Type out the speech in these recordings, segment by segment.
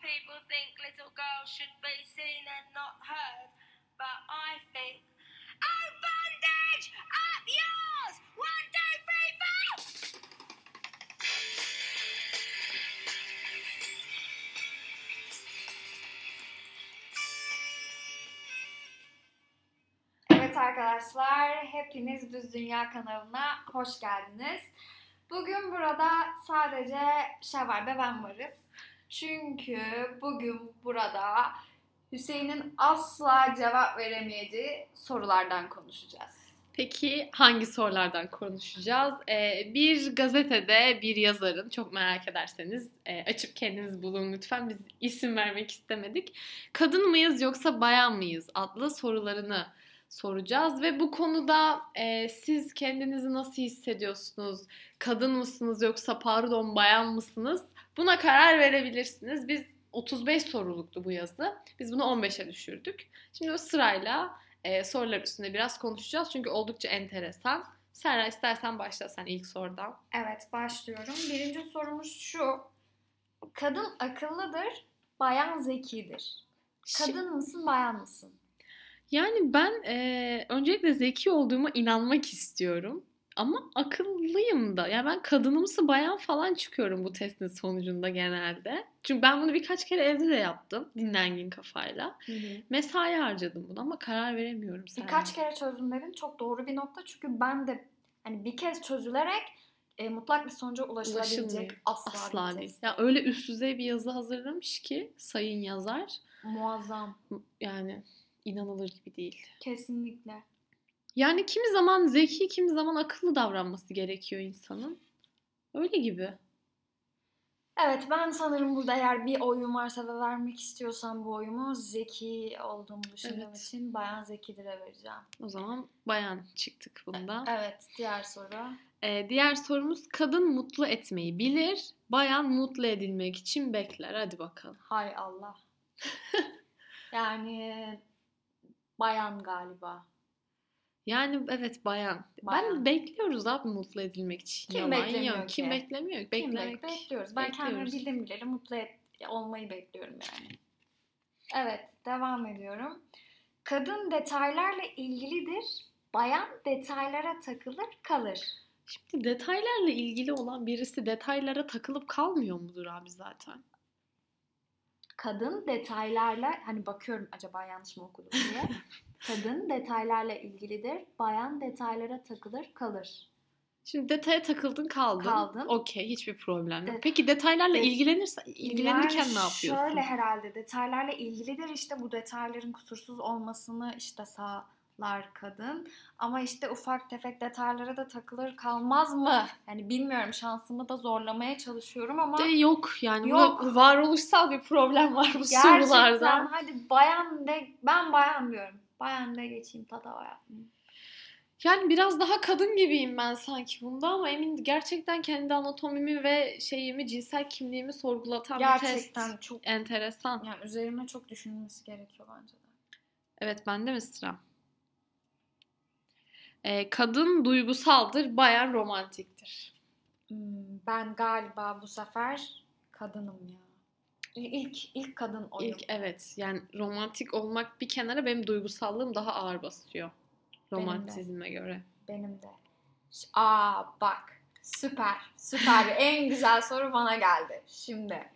people think little girls should be seen and not heard, but I think. Oh! Evet arkadaşlar, hepiniz Düz Dünya kanalına hoş geldiniz. Bugün burada sadece Şevval ve ben varız. Çünkü bugün burada Hüseyin'in asla cevap veremeyeceği sorulardan konuşacağız. Peki hangi sorulardan konuşacağız? Ee, bir gazetede bir yazarın, çok merak ederseniz e, açıp kendiniz bulun lütfen. Biz isim vermek istemedik. Kadın mıyız yoksa bayan mıyız adlı sorularını soracağız. Ve bu konuda e, siz kendinizi nasıl hissediyorsunuz? Kadın mısınız yoksa pardon bayan mısınız? Buna karar verebilirsiniz. Biz 35 soruluktu bu yazı. Biz bunu 15'e düşürdük. Şimdi o sırayla e, sorular üstünde biraz konuşacağız. Çünkü oldukça enteresan. Serra istersen başla sen ilk sorudan. Evet başlıyorum. Birinci sorumuz şu. Kadın akıllıdır, bayan zekidir. Kadın mısın, bayan mısın? Yani ben e, öncelikle zeki olduğuma inanmak istiyorum. Ama akıllıyım da. Yani ben kadınımsı bayan falan çıkıyorum bu testin sonucunda genelde. Çünkü ben bunu birkaç kere evde de yaptım. Dinlengin kafayla. Mesai harcadım buna ama karar veremiyorum. Serra. Birkaç kere çözdüm dedin. Çok doğru bir nokta. Çünkü ben de hani bir kez çözülerek e, mutlak bir sonuca ulaşılabilecek asla, Asla değil. Ya öyle üst düzey bir yazı hazırlamış ki sayın yazar. Muazzam. Yani inanılır gibi değil. Kesinlikle. Yani kimi zaman zeki, kimi zaman akıllı davranması gerekiyor insanın. Öyle gibi. Evet ben sanırım burada eğer bir oyun varsa ve vermek istiyorsam bu oyumu zeki olduğumu düşündüğüm Evet. için bayan zekidir'e vereceğim. O zaman bayan çıktık bunda. Evet diğer soru. Ee, diğer sorumuz kadın mutlu etmeyi bilir, bayan mutlu edilmek için bekler. Hadi bakalım. Hay Allah. yani bayan galiba. Yani evet bayan. Bayan. Ben bekliyoruz abi mutlu edilmek için. Kim Yalan beklemiyor yok. ki? Kim beklemiyor? Kim Beklemek. bek- bekliyoruz. Ben kendimi bekliyoruz. bildim bileli mutlu et, olmayı bekliyorum yani. Evet, devam ediyorum. Kadın detaylarla ilgilidir, bayan detaylara takılır kalır. Şimdi detaylarla ilgili olan birisi detaylara takılıp kalmıyor mudur abi zaten? Kadın detaylarla, hani bakıyorum acaba yanlış mı okudum diye. Kadın detaylarla ilgilidir, bayan detaylara takılır kalır. Şimdi detaya takıldın kaldın. Kaldın. Okey hiçbir problem yok. De- Peki detaylarla de- ilgilenirsen ilgilenirken Yani ne yapıyorsun? Şöyle herhalde detaylarla ilgilidir işte bu detayların kusursuz olmasını işte sağlar kadın. Ama işte ufak tefek detaylara da takılır kalmaz mı? Yani bilmiyorum şansımı da zorlamaya çalışıyorum ama De yok yani Yok. burada varoluşsal bir problem var bu gerçekten sorularda. hadi bayan de ben bayan diyorum. Bayan de geçeyim tata bayan. Yani biraz daha kadın gibiyim ben sanki bunda ama emin gerçekten kendi anatomimi ve şeyimi cinsel kimliğimi sorgulatan bir Gerçekten test. çok Enteresan. yani üzerine çok düşünülmesi gerekiyor bence de. Evet bende mi sıra? Ee, kadın duygusaldır, bayan romantiktir. Hmm, ben galiba bu sefer kadınım ya. İlk ilk kadın oyum. İlk evet yani romantik olmak bir kenara benim duygusallığım daha ağır basıyor. Benim. Romantizme göre. Benim de. Aa bak. Süper. Süper. en güzel soru bana geldi. Şimdi.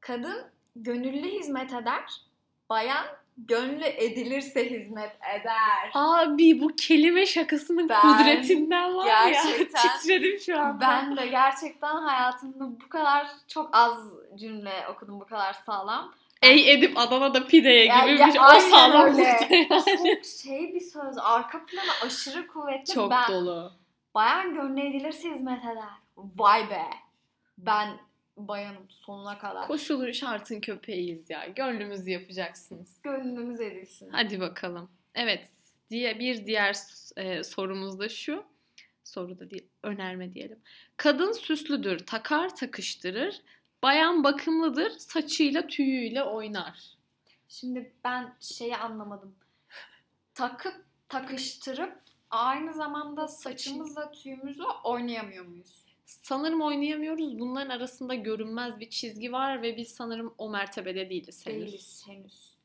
Kadın gönüllü hizmet eder. Bayan gönlü edilirse hizmet eder. Abi bu kelime şakasının Ben kudretinden var ya. Titredim şu anda. Ben de gerçekten hayatımda bu kadar çok az cümle okudum bu kadar sağlam. Ey edip Adana'da pideye Ya- gibi ya, bir o sağlamlıkta yani. Çok şey bir söz. Arka planı aşırı kuvvetli. Çok ben, dolu. Bayan gönlü edilirse hizmet eder. Vay be. Ben bayanım sonuna kadar. Koşulur şartın köpeğiyiz ya. Gönlümüzü yapacaksınız. Gönlümüz edilsin. Hadi bakalım. Evet. Diye bir diğer e, sorumuz da şu. Soru da değil, önerme diyelim. Kadın süslüdür, takar takıştırır. Bayan bakımlıdır, saçıyla tüyüyle oynar. Şimdi ben şeyi anlamadım. Takıp takıştırıp aynı zamanda saçımızla tüyümüzü oynayamıyor muyuz? Sanırım oynayamıyoruz. Bunların arasında görünmez bir çizgi var ve biz sanırım o mertebede değiliz henüz. Değiliz henüz.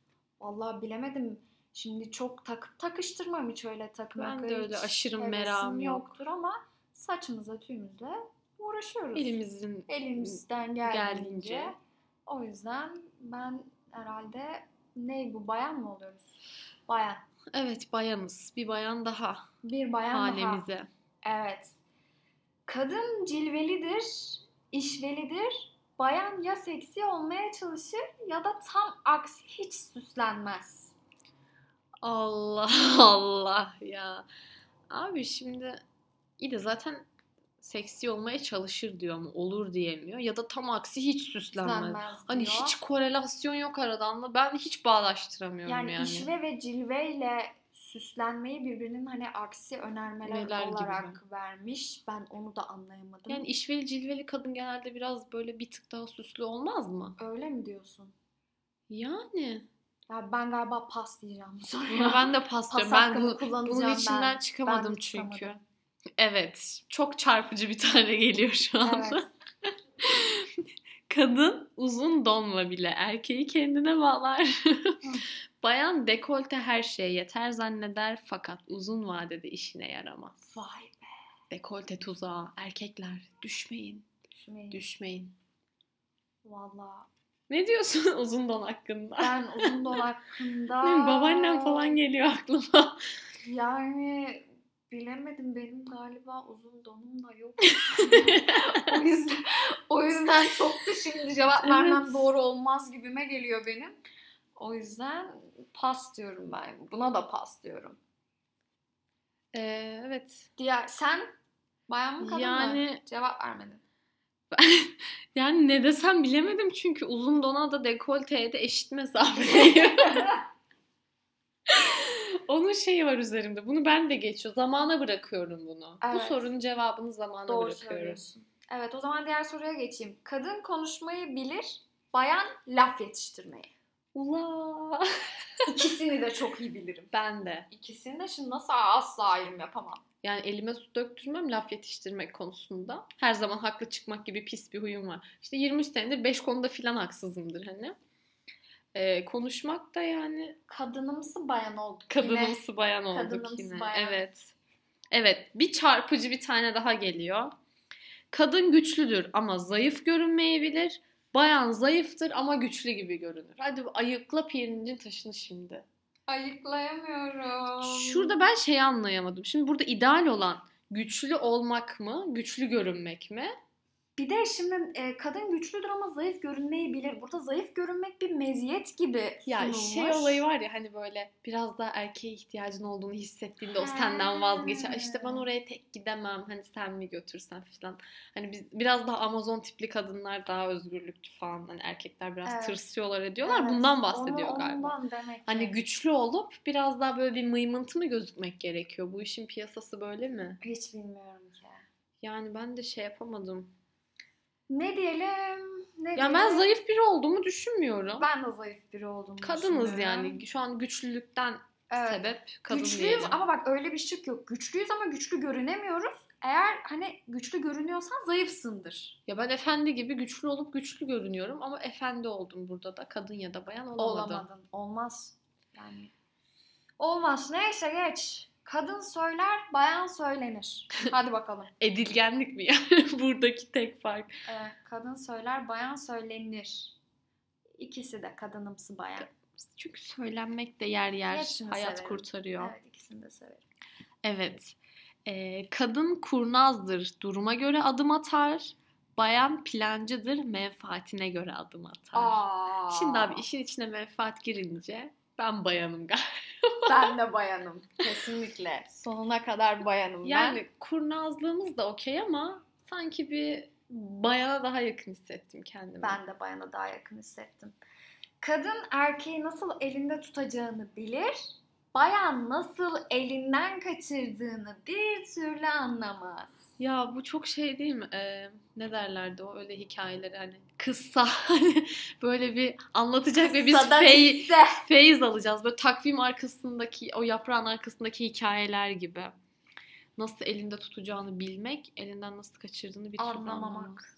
Vallahi bilemedim. Şimdi çok takıp takıştırmam hiç öyle takmak. Ben de öyle aşırı merakım yok. yoktur ama saçımıza tüyümüzle uğraşıyoruz. Elimizin Elimizden geldiğince. geldiğince. O yüzden ben herhalde ne bu bayan mı oluyoruz? Bayan. evet bayanız. Bir bayan daha Bir bayan daha. hanemize. Evet. Kadın cilvelidir, işvelidir. Bayan ya seksi olmaya çalışır ya da tam aksi hiç süslenmez. Allah Allah ya. Abi şimdi iyi de zaten seksi olmaya çalışır diyor ama olur diyemiyor. Ya da tam aksi hiç süslenmez. Süslenmez Hani diyor. hiç korelasyon yok aradan ben hiç bağdaştıramıyorum yani, yani. işve ve cilveyle süslenmeyi birbirinin hani aksi önermeler Neler gibi olarak vermiş. Ben onu da anlayamadım. Yani işveli cilveli kadın genelde biraz böyle bir tık daha süslü olmaz mı? Öyle mi diyorsun? Yani. Ya ben galiba pas diyeceğim bu soruya. Ben de pas diyorum. Ben bu, bunun içinden ben. çıkamadım Ben çünkü. çıkamadım. Evet. Çok çarpıcı bir tane geliyor şu anda. Evet. Kadın uzun donla bile erkeği kendine bağlar. Bayan dekolte her şeye yeter zanneder fakat uzun vadede işine yaramaz. Vay be. Dekolte tuzağı. Erkekler düşmeyin. Düşmeyin. Düşmeyin. Valla. Ne diyorsun uzun don hakkında? Ben uzun don hakkında... Babaannem falan geliyor aklıma. Yani bilemedim benim galiba uzun donum da yok. o yüzden o yüzden çok da şimdi cevap vermem Evet. doğru olmaz gibime geliyor benim. O yüzden pas diyorum ben. Buna da pas diyorum. Ee, evet. Diğer sen bayan mı kadın mı? Yani- Cevap vermedin. Yani ne desem bilemedim çünkü uzun dona da dekolteye de eşit mesafedeyim. Onun şeyi var üzerimde. Bunu ben de geçiyor. Zamana bırakıyorum bunu. Bu Evet. sorunun cevabını zamana Doğru bırakıyorum. söylüyorsun. Evet o zaman diğer soruya geçeyim. Kadın konuşmayı bilir, bayan laf yetiştirmeyi. Ula. İkisini de çok iyi bilirim. Ben de. İkisini de şimdi nasıl asla ayrım yapamam. Yani elime su döktürmem laf yetiştirmek konusunda. Her zaman haklı çıkmak gibi pis bir huyum var. İşte 23 senedir 5 konuda filan haksızımdır hani. Ee, konuşmak da yani Kadınımsı bayan olduk yine. kadınımsı bayan olduk Kadınımsı yine. bayan. Evet. Evet, bir çarpıcı bir tane daha geliyor. Kadın güçlüdür ama zayıf görünmeyebilir. Bayan zayıftır ama güçlü gibi görünür. Hadi ayıkla pirincin taşını şimdi. Ayıklayamıyorum. Şurada ben şeyi anlayamadım. Şimdi burada ideal olan güçlü olmak mı, güçlü görünmek mi? Bir de şimdi e, kadın güçlüdür ama zayıf görünmeyi bilir. Burada zayıf görünmek bir meziyet gibi Ya sunulmuş. şey olayı var ya hani böyle biraz daha erkeğe ihtiyacın olduğunu hissettiğinde o senden vazgeçer. İşte ben oraya tek gidemem hani sen mi götürsen falan. Hani biz biraz daha Amazon tipli kadınlar daha özgürlükçü falan. Hani erkekler biraz Evet. tırsıyorlar ediyorlar. Evet, Bundan bahsediyor onu, galiba. Ondan demek ki. Hani güçlü olup biraz daha böyle bir mıymıntı mı gözükmek gerekiyor? Bu işin piyasası böyle mi? Hiç bilmiyorum ki. Yani ben de şey yapamadım. Ne diyelim? Ne Ya diyelim? ben zayıf biri olduğumu düşünmüyorum. Ben de zayıf biri olduğumu Kadınız yani. Şu an güçlülükten Evet. sebep kadın Güçlüyüz diyelim. ama bak öyle bir şık yok. Güçlüyüz ama güçlü görünemiyoruz. Eğer hani güçlü görünüyorsan zayıfsındır. Ya ben efendi gibi güçlü olup güçlü görünüyorum ama efendi oldum burada da kadın ya da bayan olamadım. Olamadın. Olmaz. Yani olmaz. Neyse geç. Kadın söyler, bayan söylenir. Hadi bakalım. Edilgenlik mi yani buradaki tek fark? Evet, kadın söyler, bayan söylenir. İkisi de kadınımsı bayan. Çünkü söylenmek de yer yer Hepsini hayat severim. kurtarıyor. Evet, ikisini de severim. Evet. Ee, kadın kurnazdır, duruma göre adım atar. Bayan plancıdır, menfaatine göre adım atar. Aa, Şimdi abi işin içine menfaat girince ben bayanım galiba. ben de bayanım. Kesinlikle. Sonuna kadar bayanım Yani kurnazlığımız da okey ama sanki bir bayana daha yakın hissettim kendimi. ben. Ben de bayana daha yakın hissettim. Kadın erkeği nasıl elinde tutacağını bilir. Bayan nasıl elinden kaçırdığını bir türlü anlamaz. Ya bu çok şey değil mi? Ee, ne derlerdi o öyle hikayeleri hani kıssa hani böyle bir anlatacak ve biz Kıssadan fey, feyiz alacağız. Böyle takvim arkasındaki o yaprağın arkasındaki hikayeler gibi. nasıl elinde tutacağını bilmek, elinden nasıl kaçırdığını bir türlü Anlamamak. anlamamak.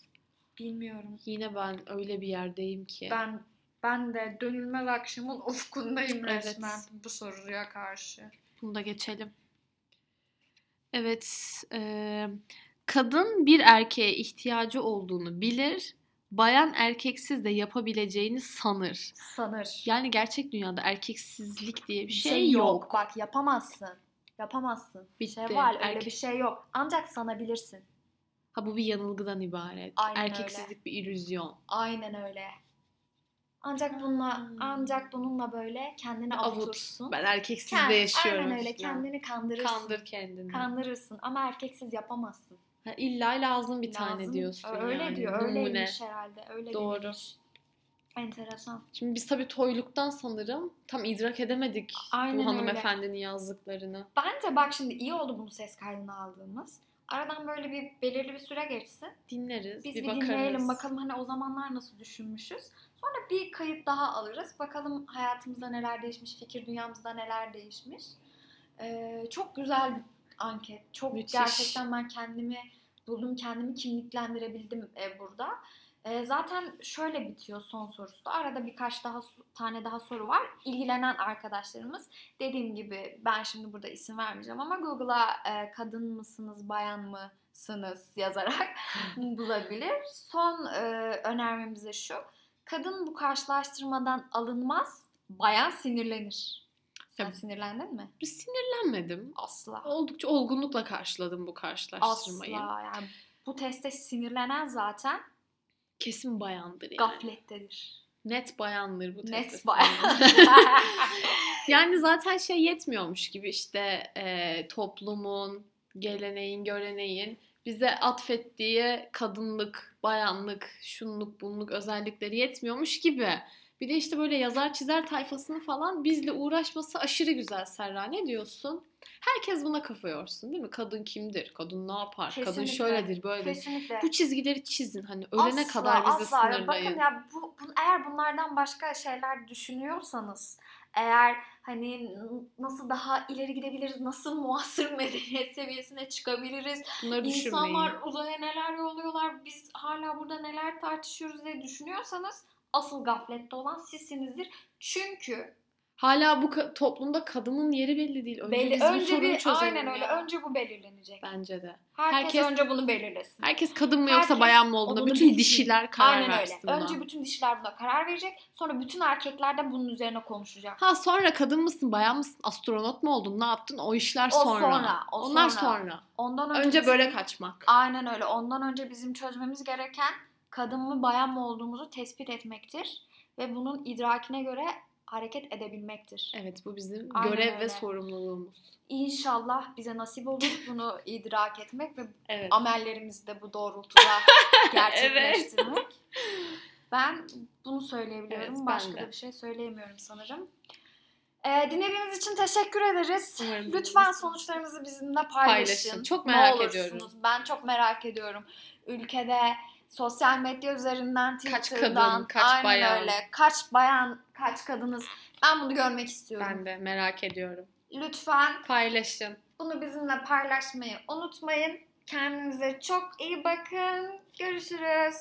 Bilmiyorum. Yine ben öyle bir yerdeyim ki. Ben ben de dönülmez akşamın ufkundayım Evet. resmen bu soruya karşı. Bunu da geçelim. Evet, e, kadın bir erkeğe ihtiyacı olduğunu bilir, bayan erkeksiz de yapabileceğini sanır. Sanır. Yani gerçek dünyada erkeksizlik diye bir Bir şey, yok. Bak yapamazsın. Yapamazsın. Bir Bitti. şey var öyle Erkek- bir şey yok. Ancak sanabilirsin. Ha bu bir yanılgıdan ibaret. Aynen Erkeksizlik bir illüzyon. Aynen öyle. Ancak bununla Hmm. ancak bununla böyle kendini Avut. avutursun. Ben erkeksiz Kend- de yaşıyorum. Aynen öyle falan. kendini kandırırsın. Kandır kendini. Kandırırsın ama erkeksiz yapamazsın. Ha, illa lazım bir tane Lazım. diyorsun Öyle yani. diyor. Numune. Öyleymiş herhalde. Öyle Doğru. denilmiş. Enteresan. Şimdi biz tabii toyluktan sanırım tam idrak edemedik Aynen bu öyle. hanımefendinin yazdıklarını. Bence bak şimdi iyi oldu bunu ses kaydını aldığımız. Aradan böyle bir belirli bir süre geçsin. Dinleriz, Biz bir, bir, bakarız. dinleyelim bakalım hani o zamanlar nasıl düşünmüşüz. Sonra bir kayıt daha alırız. Bakalım hayatımızda neler değişmiş, fikir dünyamızda neler değişmiş. Ee, çok güzel bir anket. Çok Müthiş. gerçekten ben kendimi buldum, kendimi kimliklendirebildim e, burada. E, zaten şöyle bitiyor son sorusu da. Arada birkaç daha tane daha soru var. İlgilenen arkadaşlarımız dediğim gibi ben şimdi burada isim vermeyeceğim ama Google'a e, kadın mısınız, bayan mısınız yazarak bulabilir. Son e, önermemiz de şu. Kadın bu karşılaştırmadan alınmaz, bayan sinirlenir. Sen Ya- sinirlendin mi? Bir sinirlenmedim. Asla. Oldukça olgunlukla karşıladım bu karşılaştırmayı. Asla yani. Bu teste sinirlenen zaten Kesin bayandır yani. gaflettedir. Net bayandır bu teste. Net bayan. Yani zaten şey yetmiyormuş gibi işte e, toplumun, geleneğin, göreneğin bize atfettiği kadınlık, bayanlık, şunluk, bunluk özellikleri yetmiyormuş gibi. Bir de işte böyle yazar çizer tayfasını falan bizle uğraşması aşırı güzel Serra. Ne diyorsun? Herkes buna kafa yorsun değil mi? Kadın kimdir? Kadın ne yapar? Kadın Kesinlikle. şöyledir, böyledir. Kesinlikle. Bu çizgileri çizin. Hani ölene Asla, kadar bizi asla. sınırlayın. Bakın ya bu, bu- eğer bunlardan başka şeyler düşünüyorsanız eğer hani nasıl daha ileri gidebiliriz, nasıl muasır medeniyet seviyesine çıkabiliriz, Bunları insanlar uzaya neler yolluyorlar, biz hala burada neler tartışıyoruz diye düşünüyorsanız asıl gaflette olan sizsinizdir. Çünkü Hala bu ka- toplumda kadının yeri belli değil. Önce belli biz bu önce bir çözelim aynen öyle ya. önce bu belirlenecek. Bence de. Herkes, herkes- önce bunu belirlesin. Herkes kadın mı yoksa Herkes bayan mı olduğuna bütün bilsin. dişiler karar Aynen öyle. versin buna. Önce bütün dişiler buna karar verecek. Sonra bütün erkekler de bunun üzerine konuşacak. Ha sonra kadın mısın, bayan mısın, astronot mu oldun, ne yaptın? O işler O sonra. sonra, o Onlar sonra. sonra. Ondan önce, Önce bizim- böyle kaçmak. Aynen öyle. Ondan önce bizim çözmemiz gereken kadın mı bayan mı olduğumuzu tespit etmektir. Ve bunun idrakine göre hareket edebilmektir. Evet bu bizim Aynen görev öyle. ve sorumluluğumuz. İnşallah bize nasip olur bunu idrak etmek ve Evet. amellerimizi de bu doğrultuda gerçekleştirmek. Ben bunu söyleyebiliyorum. Evet, Başka da bir şey söyleyemiyorum sanırım. Ee, dinlediğiniz için teşekkür ederiz. Umarım Lütfen dinleriz. sonuçlarınızı bizimle paylaşın. Paylaşın. Çok Ne merak olursunuz. ediyorum. Ben çok merak ediyorum. Ülkede sosyal medya üzerinden, Kaç Twitter'dan, kadın, kaç aynen bayan? öyle. Kaç bayan, kaç kadınız. Ben bunu görmek istiyorum. Ben de merak ediyorum. Lütfen Paylaşın. bunu bizimle paylaşmayı unutmayın. Kendinize çok iyi bakın. Görüşürüz.